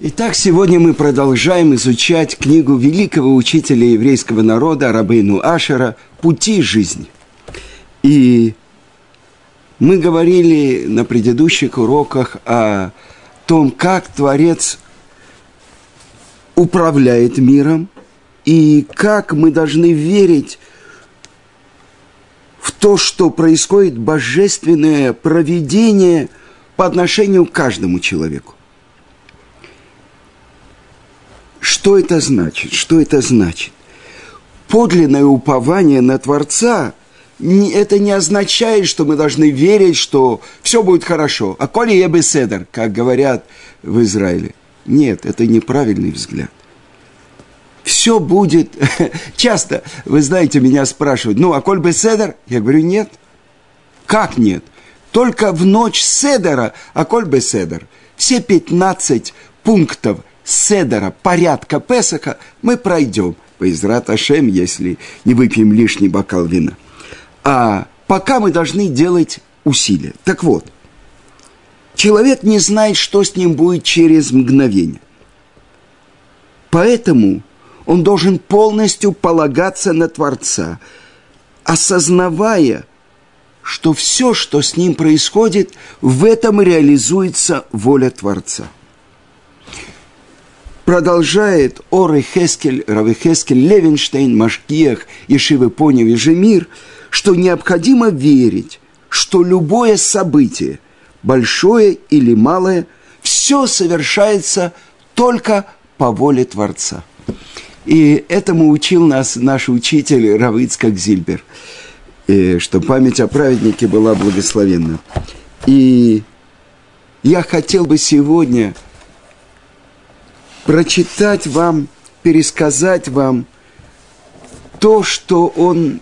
Итак, сегодня мы продолжаем изучать книгу великого учителя еврейского народа Рабейну Ашера «Пути жизни». И мы говорили на предыдущих уроках о том, как Творец управляет миром и как мы должны верить в то, что происходит божественное проведение по отношению к каждому человеку. Что это значит? Что это значит? Подлинное упование на Творца это не означает, что мы должны верить, что все будет хорошо. А коли я бы седер, как говорят в Израиле. Нет, это неправильный взгляд. Все будет... Часто, вы знаете, меня спрашивают, ну, а коль бы седер? Я говорю, нет. Как нет? Только в ночь седера, а коль бы седер. Все 15 пунктов – седера, порядка Песаха мы пройдем. Поизрат Ашем, если не выпьем лишний бокал вина. А пока мы должны делать усилия. Так вот, человек не знает, что с ним будет через мгновение. Поэтому он должен полностью полагаться на Творца, осознавая, что все, что с ним происходит, в этом реализуется воля Творца – продолжает Оры Хескель, Равы Хескель, Левинштейн, Машкиях, Ешивы Понев и что необходимо верить, что любое событие, большое или малое, все совершается только по воле Творца. И этому учил нас наш учитель Равицкак Зильбер, и что память о праведнике была благословенна. И я хотел бы сегодня – прочитать вам, пересказать вам то, что он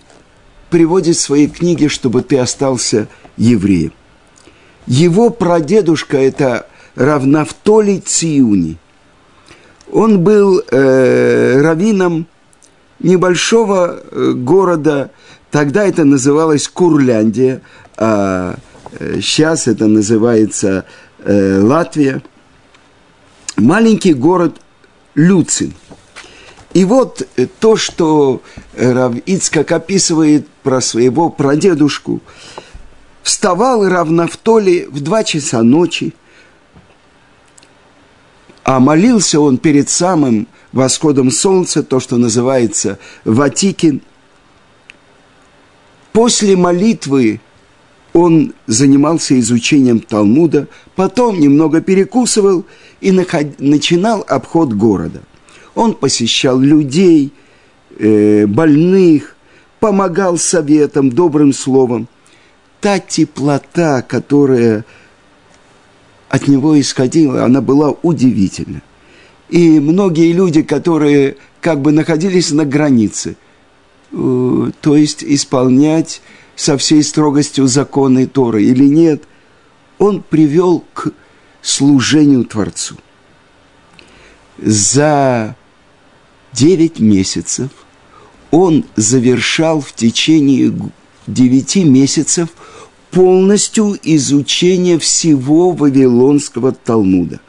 приводит в своей книге, чтобы ты остался евреем. Его прадедушка – это Равнафтолий Циуни. Он был э, раввином небольшого э, города, тогда это называлось Курляндия, а э, сейчас это называется э, Латвия – маленький город Люцин. И вот э, то, что э, Рав Ицкак описывает про своего прадедушку. Вставал Равнафтоли в два часа ночи, а молился он перед самым восходом солнца, то, что называется Ватикин. После молитвы он занимался изучением Талмуда, потом немного перекусывал и начинал обход города. Он посещал людей, э, больных, помогал советом, добрым словом. Та теплота, которая от него исходила, она была удивительна. И многие люди, которые как бы находились на границе, э, то есть исполнять со всей строгостью законы Торы или нет, он привел к служению Творцу. За девять месяцев он завершал в течение девяти месяцев полностью изучение всего Вавилонского Талмуда.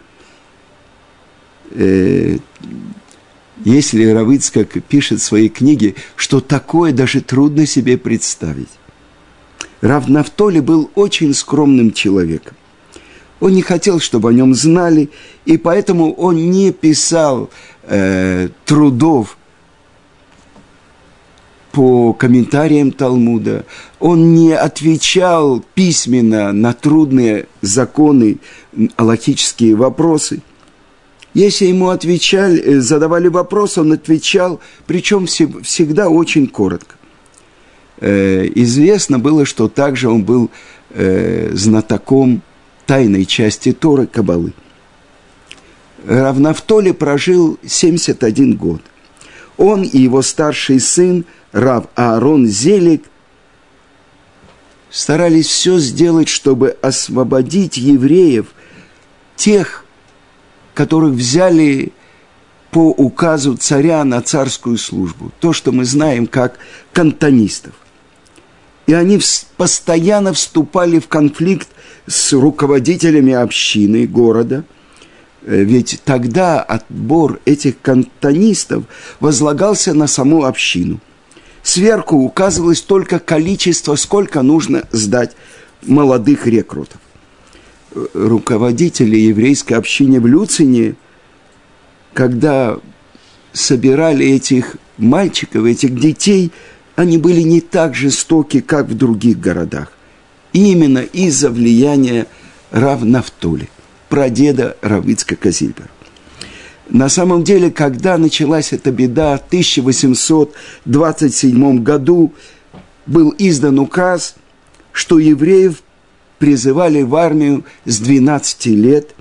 Э, если Равыцкак пишет в своей книге, что такое даже трудно себе представить. Равнафтоли был очень скромным человеком. Он не хотел, чтобы о нем знали, и поэтому он не писал э, трудов по комментариям Талмуда, он не отвечал письменно на трудные законы, аллахические вопросы. Если ему отвечали, э, задавали вопрос, он отвечал, причем всегда очень коротко. Э, известно было, что также он был э, знатоком тайной части Торы Кабалы. Равнафтоли прожил 71 год. Он и его старший сын Рав Аарон Зелик старались все сделать, чтобы освободить евреев, тех, которых взяли по указу царя на царскую службу. То, что мы знаем как кантонистов и они постоянно вступали в конфликт с руководителями общины города, Э, ведь тогда отбор этих кантонистов возлагался на саму общину. Сверху указывалось только количество, сколько нужно сдать молодых рекрутов. Э, руководители еврейской общины в Люцине, когда собирали этих мальчиков, этих детей, они были не так жестоки, как в других городах. Именно из-за влияния Рав Нафтоли – прадеда Равицка Казильбера. На самом деле, когда началась эта беда, в 1827 году был издан указ, что евреев призывали в армию с 12 лет,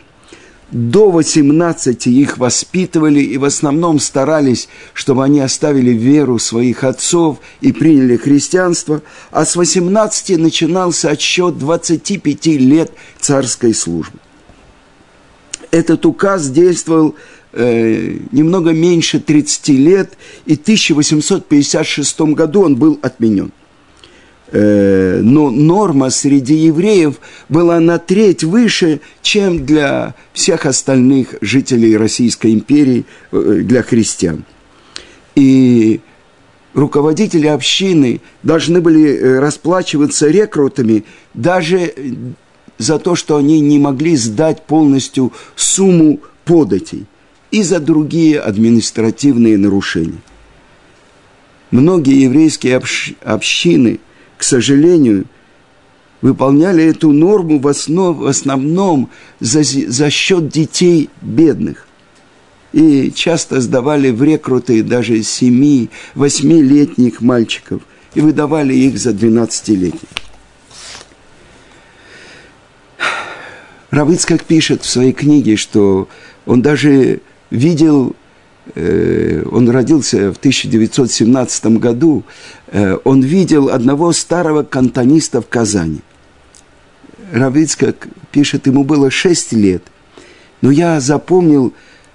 до 18 их воспитывали и в основном старались, чтобы они оставили веру своих отцов и приняли христианство, а с 18 начинался отсчет 25 лет царской службы этот указ действовал э, немного меньше 30 лет, и в 1856 году он был отменен. Э, но норма среди евреев была на треть выше, чем для всех остальных жителей Российской империи, э, для христиан. И руководители общины должны были э, расплачиваться рекрутами даже за то, что они не могли сдать полностью сумму податей и за другие административные нарушения. Многие еврейские общ общины, к сожалению, выполняли эту норму в, основ, в основном за, за счет детей бедных. И часто сдавали в рекруты даже 7-8-летних мальчиков и выдавали их за 12-летних. Равыцкак пишет в своей книге, что он даже видел, он родился в 1917 году, э, он видел одного старого кантониста в Казани. Равыцкак пишет, ему было 6 лет, но я запомнил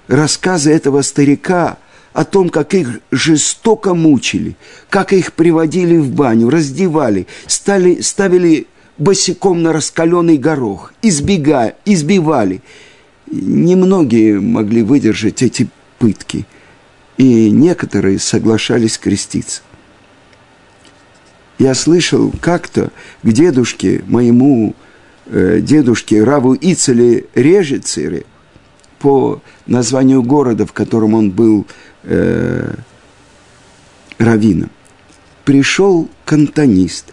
рассказы этого старика о том, как их жестоко мучили, как их приводили в баню, раздевали, стали, ставили босиком на раскаленный горох, избегая, избивали. Немногие могли выдержать эти пытки, и некоторые соглашались креститься. Я слышал как-то к дедушке, моему э, дедушке Раву Ицеле Режицере, по названию города, в котором он был э, раввином, пришел кантонист,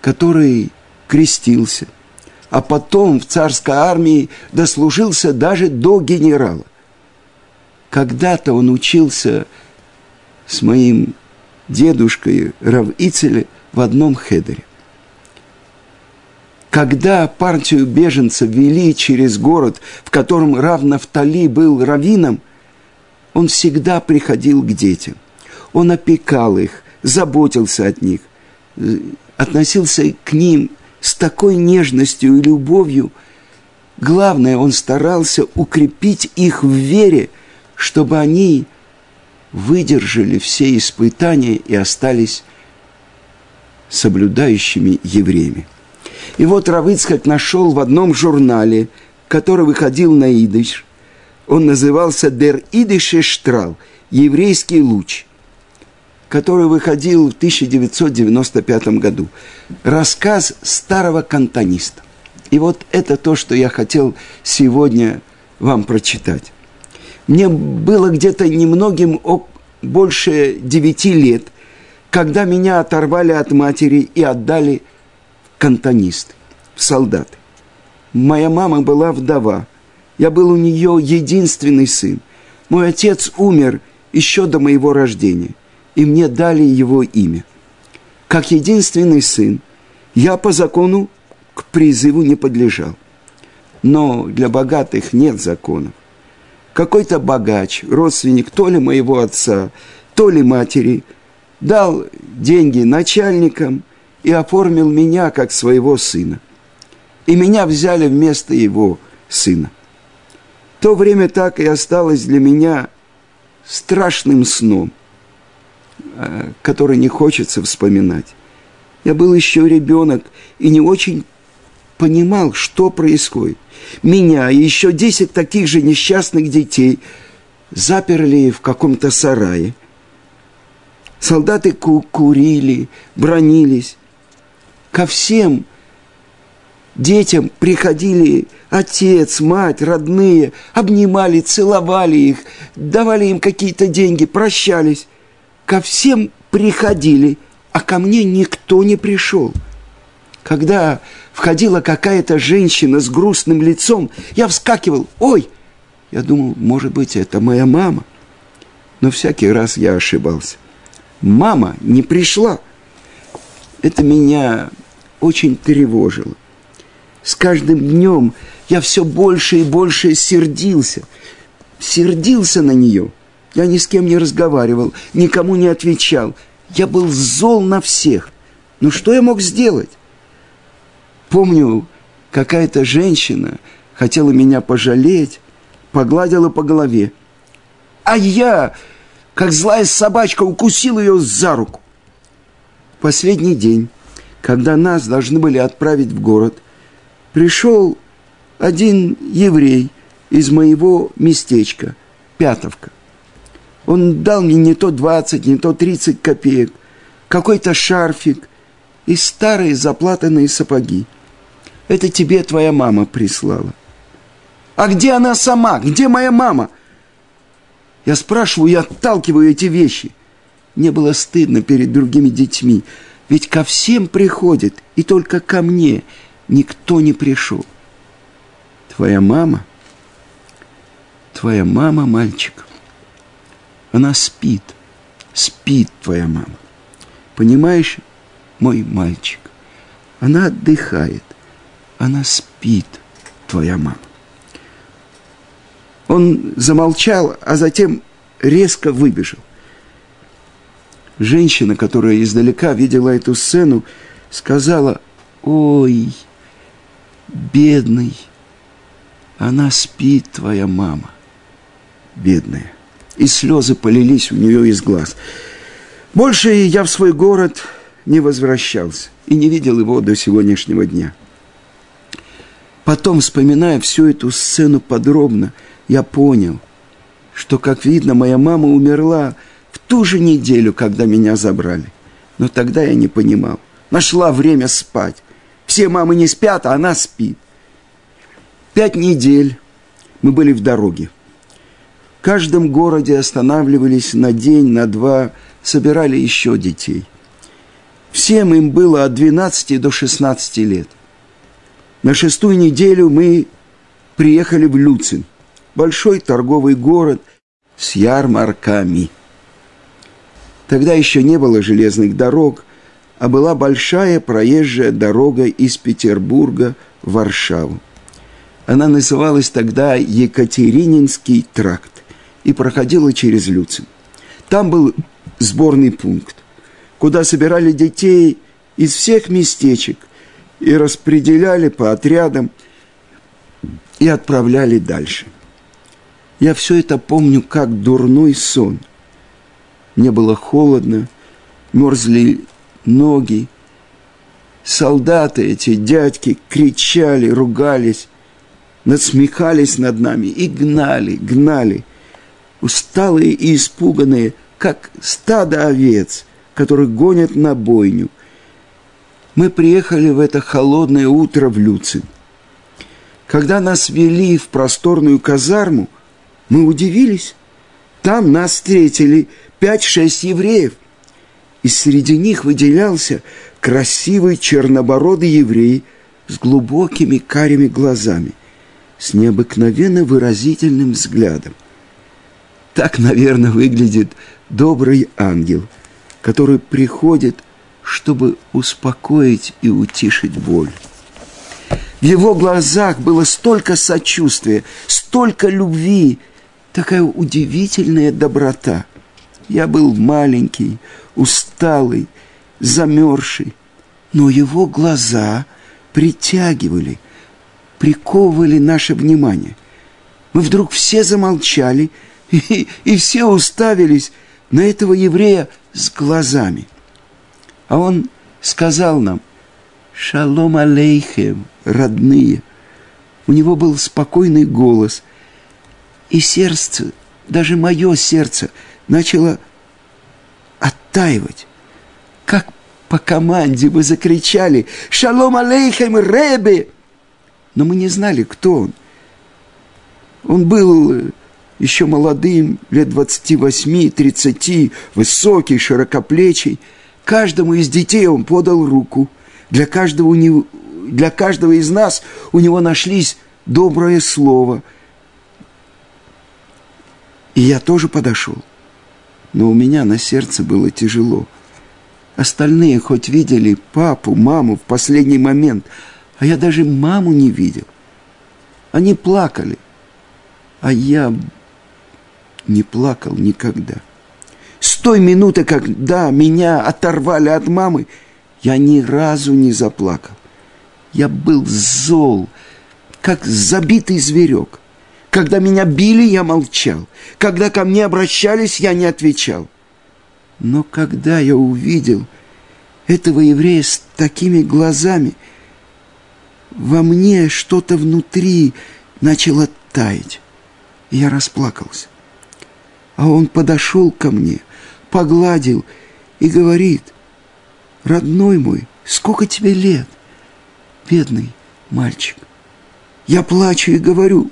который крестился, а потом в царской армии дослужился даже до генерала. Когда-то он учился с моим дедушкой Рав Ицеле в одном хедере. Когда партию беженцев вели через город, в котором Рав Нафтали был раввином, он всегда приходил к детям. Он опекал их, заботился от них, относился к ним с такой нежностью и любовью. Главное, он старался укрепить их в вере, чтобы они выдержали все испытания и остались соблюдающими евреями. И вот Равыцкак нашел в одном журнале, который выходил на идыш, он назывался «Дер Идыше Штрал» – «Еврейский луч», который выходил в 1995 году. Рассказ старого кантониста. И вот это то, что я хотел сегодня вам прочитать. Мне было где-то немногим больше девяти лет, когда меня оторвали от матери и отдали в кантонисты, в солдаты. Моя мама была вдова. Я был у нее единственный сын. Мой отец умер еще до моего рождения – и мне дали его имя. Как единственный сын, я по закону к призыву не подлежал. Но для богатых нет законов. Какой-то богач, родственник то ли моего отца, то ли матери, дал деньги начальникам и оформил меня как своего сына. И меня взяли вместо его сына. То время так и осталось для меня страшным сном – Э, который не хочется вспоминать. Я был еще ребенок и не очень понимал, что происходит. Меня и еще десять таких же несчастных детей заперли в каком-то сарае. Солдаты ку курили, бронились. Ко всем детям приходили отец, мать, родные, обнимали, целовали их, давали им какие-то деньги, прощались. Ко всем приходили, а ко мне никто не пришел. Когда входила какая-то женщина с грустным лицом, я вскакивал, ой, я думал, может быть, это моя мама. Но всякий раз я ошибался. Мама не пришла. Это меня очень тревожило. С каждым днем я все больше и больше сердился. Сердился на нее. Я ни с кем не разговаривал, никому не отвечал. Я был зол на всех. Но что я мог сделать? Помню, какая-то женщина хотела меня пожалеть, погладила по голове. А я, как злая собачка, укусил ее за руку. Последний день, когда нас должны были отправить в город, пришел один еврей из моего местечка, Пятовка. Он дал мне не то 20, не то 30 копеек, какой-то шарфик и старые заплатанные сапоги. Это тебе твоя мама прислала. А где она сама? Где моя мама? Я спрашиваю и отталкиваю эти вещи. Мне было стыдно перед другими детьми, ведь ко всем приходит, и только ко мне никто не пришел. Твоя мама, твоя мама, мальчик, она спит, спит твоя мама. Понимаешь, мой мальчик, она отдыхает, она спит, твоя мама. Он замолчал, а затем резко выбежал. Женщина, которая издалека видела эту сцену, сказала, «Ой, бедный, она спит, твоя мама, бедная». И слезы полились у нее из глаз. Больше я в свой город не возвращался и не видел его до сегодняшнего дня. Потом, вспоминая всю эту сцену подробно, я понял, что, как видно, моя мама умерла в ту же неделю, когда меня забрали. Но тогда я не понимал. Нашла время спать. Все мамы не спят, а она спит. Пять недель мы были в дороге. В каждом городе останавливались на день, на два, собирали еще детей. Всем им было от 12 до 16 лет. На шестую неделю мы приехали в Люцин, большой торговый город с ярмарками. Тогда еще не было железных дорог, а была большая проезжая дорога из Петербурга в Варшаву. Она называлась тогда Екатерининский тракт и проходила через Люцин. Там был сборный пункт, куда собирали детей из всех местечек и распределяли по отрядам и отправляли дальше. Я все это помню как дурной сон. Мне было холодно, мерзли ноги. Солдаты эти, дядьки, кричали, ругались, надсмехались над нами и гнали, гнали. Усталые и испуганные, как стадо овец, которых гонят на бойню. Мы приехали в это холодное утро в Люцин. Когда нас вели в просторную казарму, мы удивились. Там нас встретили пять-шесть евреев. И среди них выделялся красивый чернобородый еврей с глубокими карими глазами, с необыкновенно выразительным взглядом. Так, наверное, выглядит добрый ангел, который приходит, чтобы успокоить и утишить боль. В его глазах было столько сочувствия, столько любви, такая удивительная доброта. Я был маленький, усталый, замерзший, но его глаза притягивали, приковывали наше внимание. Мы вдруг все замолчали, и, и все уставились на этого еврея с глазами. А он сказал нам, «Шалом алейхем, родные. У него был спокойный голос. И сердце, даже мое сердце, начало оттаивать. Как по команде мы закричали «Шалом алейхем, Ребе!» Но мы не знали, кто он. Он был э, еще молодым, лет 28-30, высокий, широкоплечий. Каждому из детей он подал руку. Для каждого, у него, для каждого из нас у него нашлись доброе слово. И я тоже подошел. Но у меня на сердце было тяжело. Остальные хоть видели папу, маму в последний момент, а я даже маму не видел. Они плакали, а я не плакал никогда. С той минуты, когда меня оторвали от мамы, я ни разу не заплакал. Я был зол, как забитый зверек. Когда меня били, я молчал. Когда ко мне обращались, я не отвечал. Но когда я увидел этого еврея с такими глазами, во мне что-то внутри начало таять. Я расплакался. А он подошел ко мне, погладил и говорит, «Родной мой, сколько тебе лет?» Бедный мальчик. Я плачу и говорю,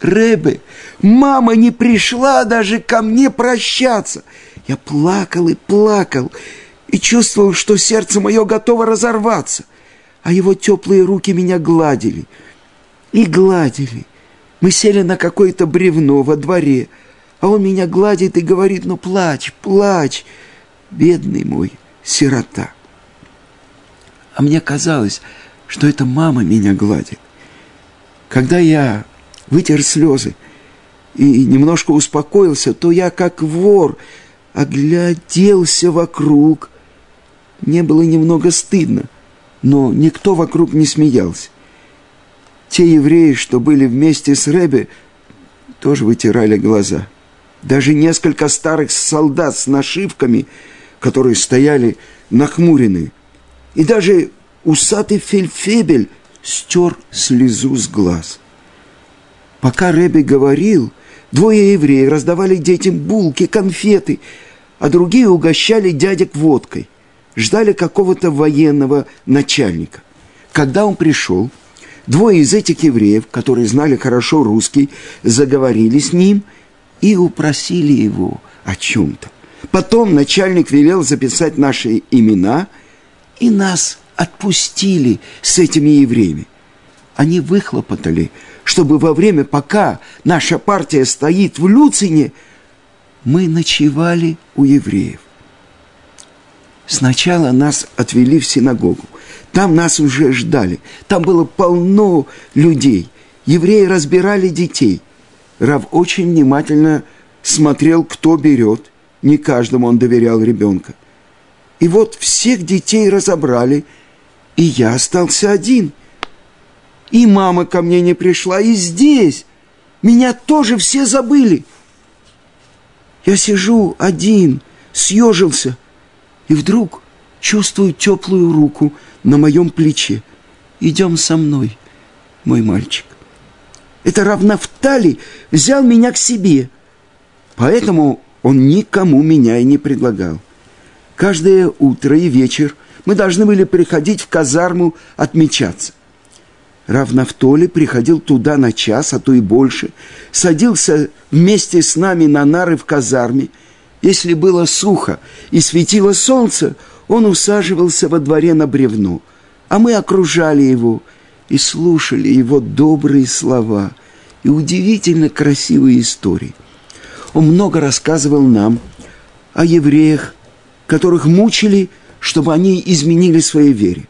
Рэбе, мама не пришла даже ко мне прощаться. Я плакал и плакал, и чувствовал, что сердце мое готово разорваться, а его теплые руки меня гладили. И гладили. Мы сели на какое-то бревно во дворе – а он меня гладит и говорит, ну плачь, плачь, бедный мой сирота. А мне казалось, что это мама меня гладит. Когда я вытер слезы и немножко успокоился, то я, как вор, огляделся вокруг. Мне было немного стыдно, но никто вокруг не смеялся. Те евреи, что были вместе с Ребе, тоже вытирали глаза – даже несколько старых солдат с нашивками, которые стояли нахмуренные. И даже усатый фельдфебель стер слезу с глаз. Пока Рэби говорил, двое евреев раздавали детям булки, конфеты, а другие угощали дядек водкой, ждали какого-то военного начальника. Когда он пришел, двое из этих евреев, которые знали хорошо русский, заговорили с ним – и упросили его о чем-то. Потом начальник велел записать наши имена, и нас отпустили с этими евреями. Они выхлопотали, чтобы во время, пока наша партия стоит в Люцине, мы ночевали у евреев. Сначала нас отвели в синагогу. Там нас уже ждали. Там было полно людей. Евреи разбирали детей – Рав очень внимательно смотрел, кто берет. Не каждому он доверял ребенка. И вот всех детей разобрали, и я остался один. И мама ко мне не пришла, и здесь. Меня тоже все забыли. Я сижу один, съежился, и вдруг чувствую теплую руку на моем плече. Идем со мной, мой мальчик. Это Равнафтали взял меня к себе. Поэтому он никому меня и не предлагал. Каждое утро и вечер мы должны были приходить в казарму отмечаться. Равнафтоли приходил туда на час, а то и больше, садился вместе с нами на нары в казарме. Если было сухо и светило солнце, он усаживался во дворе на бревно, а мы окружали его – и слушали его добрые слова и удивительно красивые истории. Он много рассказывал нам о евреях, которых мучили, чтобы они изменили своей вере,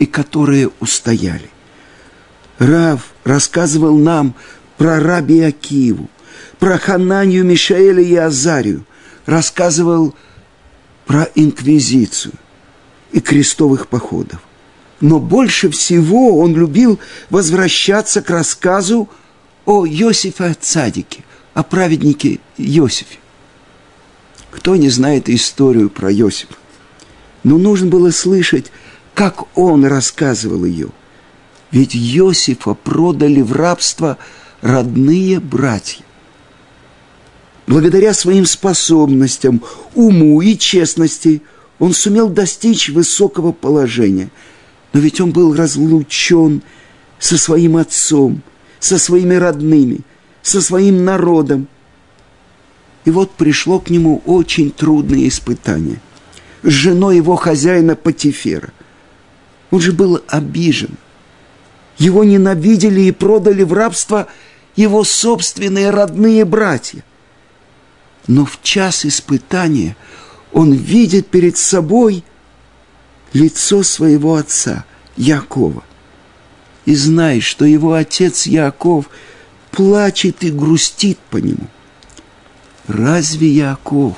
и которые устояли. Рав рассказывал нам про раби Акиеву, про Хананию, Мишаэля и Азарию, рассказывал про инквизицию и крестовых походов но больше всего он любил возвращаться к рассказу о Иосифе Цадике, о праведнике Иосифе. Кто не знает историю про Иосифа? Но нужно было слышать, как он рассказывал ее. Ведь Иосифа продали в рабство родные братья. Благодаря своим способностям, уму и честности он сумел достичь высокого положения. Но ведь он был разлучен со своим отцом, со своими родными, со своим народом. И вот пришло к нему очень трудное испытание. С женой его хозяина Патифера. Он же был обижен. Его ненавидели и продали в рабство его собственные родные братья. Но в час испытания он видит перед собой лицо своего отца, Якова. И знает, что его отец Яков плачет и грустит по нему. Разве Яков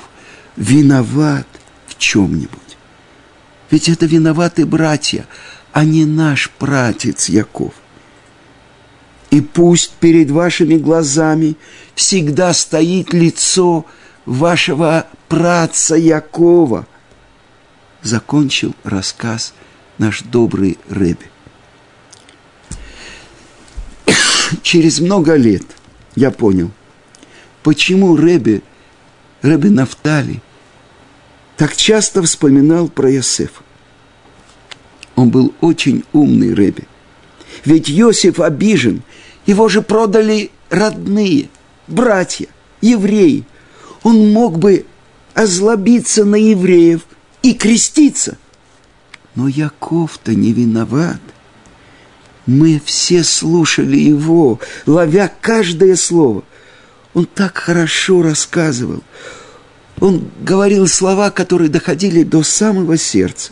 виноват в чем-нибудь? Ведь это виноваты братья, а не наш братец Яков. И пусть перед вашими глазами всегда стоит лицо вашего праца Якова. Закончил рассказ наш добрый Рэби. Через много лет я понял, почему Рэби, Рэби Нафтали, так часто вспоминал про Йосефа. Он был очень умный Рэби. Ведь Иосиф обижен – его же продали родные, братья, евреи. Он мог бы озлобиться на евреев и креститься. Но Яков-то не виноват. Мы все слушали его, ловя каждое слово. Он так хорошо рассказывал. Он говорил слова, которые доходили до самого сердца.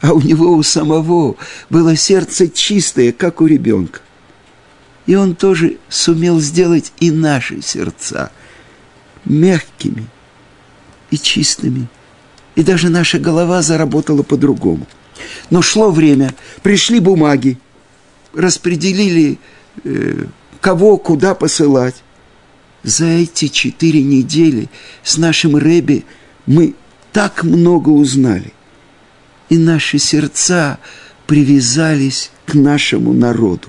А у него у самого было сердце чистое, как у ребенка. И Он тоже сумел сделать и наши сердца мягкими и чистыми. И даже наша голова заработала по-другому. Но шло время, пришли бумаги, распределили, э, кого куда посылать. За эти четыре недели с нашим Рэби мы так много узнали. И наши сердца привязались к нашему народу.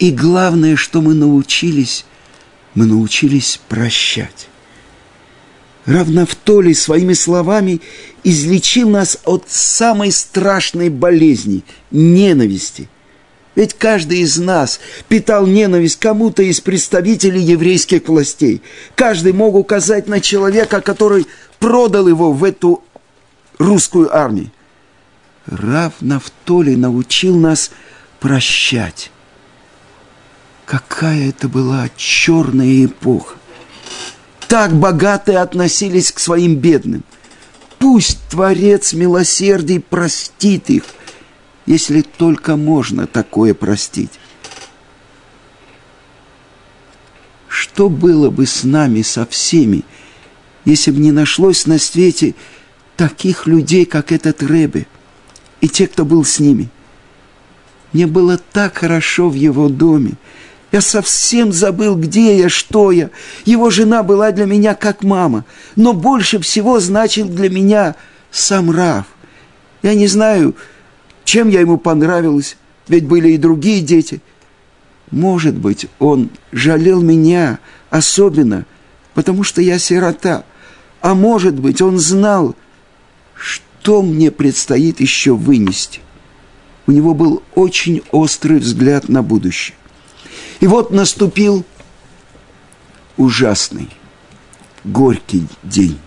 И главное, что мы научились, мы научились прощать. Равновтолий своими словами излечил нас от самой страшной болезни – ненависти. Ведь каждый из нас питал ненависть кому-то из представителей еврейских властей. Каждый мог указать на человека, который продал его в эту русскую армию. Рав Нафтоли научил нас прощать. Какая это была черная эпоха. Так богатые относились к своим бедным. Пусть Творец милосердий простит их, если только можно такое простить. Что было бы с нами, со всеми, если бы не нашлось на свете таких людей, как этот Ребе, и те, кто был с ними? Мне было так хорошо в его доме – я совсем забыл, где я, что я. Его жена была для меня как мама, но больше всего значил для меня сам Раф. Я не знаю, чем я ему понравилась, ведь были и другие дети. Может быть, он жалел меня особенно, потому что я сирота. А может быть, он знал, что мне предстоит еще вынести. У него был очень острый взгляд на будущее. И вот наступил ужасный, горький день.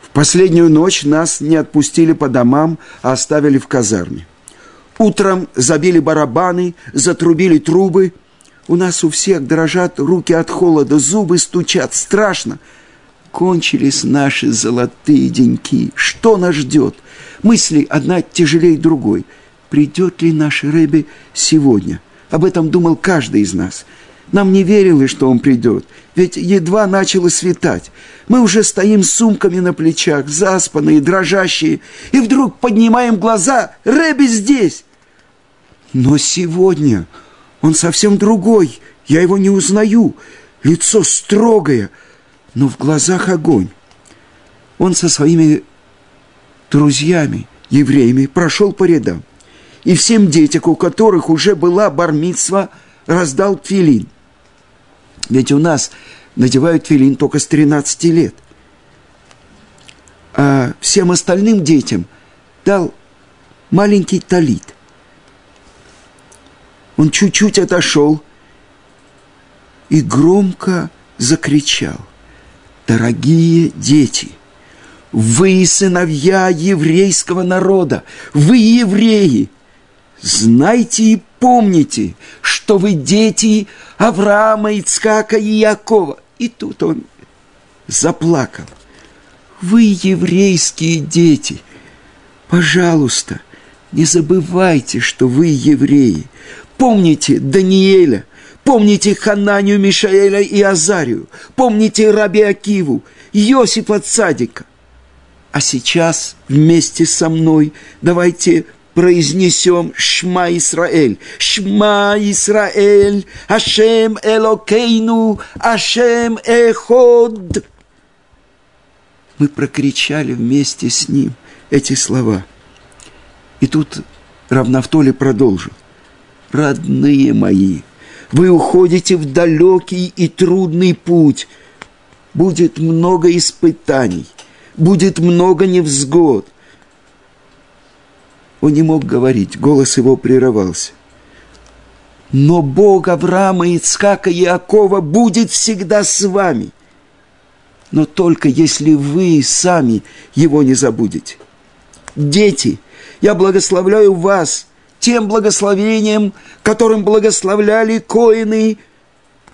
В последнюю ночь нас не отпустили по домам, а оставили в казарме. Утром забили барабаны, затрубили трубы. У нас у всех дрожат руки от холода, зубы стучат, страшно. Кончились наши золотые деньки. Что нас ждет? Мысли одна тяжелее другой. Придет ли наш Рэби сегодня? Об этом думал каждый из нас. Нам не верилось, что он придет, ведь едва начало светать. Мы уже стоим с сумками на плечах, заспанные, дрожащие, и вдруг поднимаем глаза. Рэби здесь! Но сегодня он совсем другой, я его не узнаю. Лицо строгое, но в глазах огонь. Он со своими друзьями, евреями, прошел по рядам. И всем детям, у которых уже была бармитсва, раздал тфилин. Ведь у нас надевают тфилин только с 13 лет. А всем остальным детям дал маленький талит. Он чуть-чуть отошел и громко закричал. Дорогие дети, вы сыновья еврейского народа, вы евреи. Знайте и помните, что вы дети Авраама, Ицкака и Якова. И тут он заплакал. Вы еврейские дети. Пожалуйста, не забывайте, что вы евреи. Помните Даниэля, помните Хананию, Мишаэля и Азарию, помните Раби Акиву, Иосифа Цадика. А сейчас вместе со мной давайте произнесем Шма Исраэль. Шма Исраэль, Ашем Элокейну, Ашем Эход. Мы прокричали вместе с ним эти слова. И тут Равнафтоли продолжил родные мои, вы уходите в далекий и трудный путь. Будет много испытаний, будет много невзгод. Он не мог говорить, голос его прерывался. Но Бог Авраама, Ицхака и Иакова будет всегда с вами. Но только если вы сами его не забудете. Дети, я благословляю вас – тем благословением, которым благословляли коины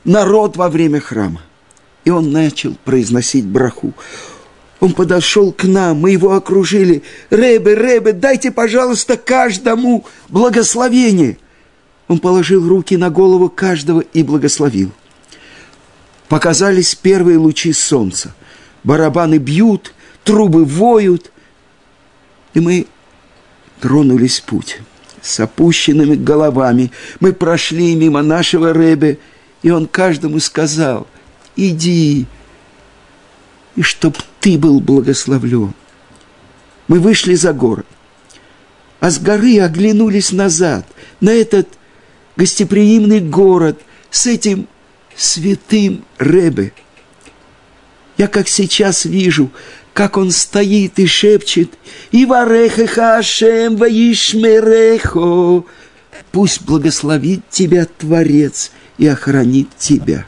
народ во время храма. И он начал произносить браху. Он подошел к нам, мы его окружили. Ребе, Ребе, дайте, пожалуйста, каждому благословение. Он положил руки на голову каждого и благословил. Показались первые лучи солнца. Барабаны бьют, трубы воют. И мы тронулись в путь с опущенными головами. Мы прошли мимо нашего Ребе, и он каждому сказал, иди, и чтоб ты был благословлен. Мы вышли за город, а с горы оглянулись назад, на этот гостеприимный город с этим святым Ребе. Я как сейчас вижу, как он стоит и шепчет, «И варехеха Ашем ваишмерехо!» Пусть благословит тебя Творец и охранит тебя.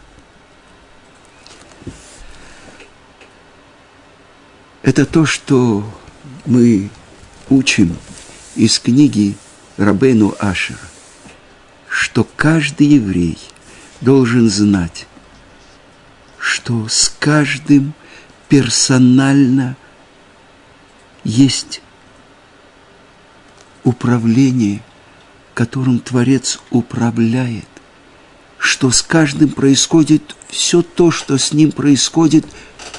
Это то, что мы учим из книги Рабейну Ашера, что каждый еврей должен знать, что с каждым персонально есть управление, которым Творец управляет, что с каждым происходит все то, что с ним происходит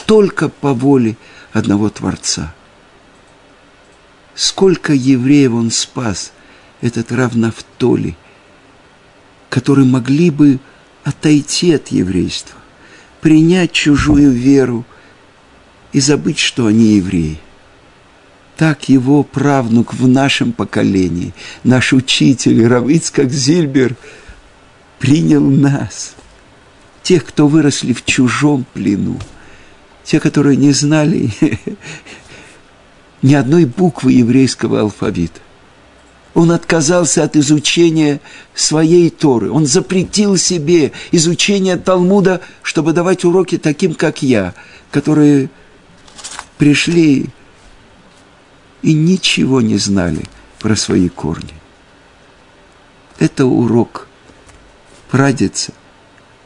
только по воле одного Творца. Сколько евреев он спас, этот равнафтоли, которые могли бы отойти от еврейства, принять чужую веру – и забыть, что они евреи. Так его правнук в нашем поколении, наш учитель Равицкак Зильбер, принял нас, тех, кто выросли в чужом плену, те, которые не знали ни одной буквы еврейского алфавита. Он отказался от изучения своей Торы. Он запретил себе изучение Талмуда, чтобы давать уроки таким, как я, которые пришли и ничего не знали про свои корни. Это урок прадеца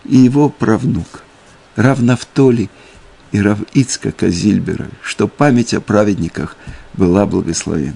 и его правнук, Равнафтоли и Рав Ицка Казильбера, что память о праведниках была благословена.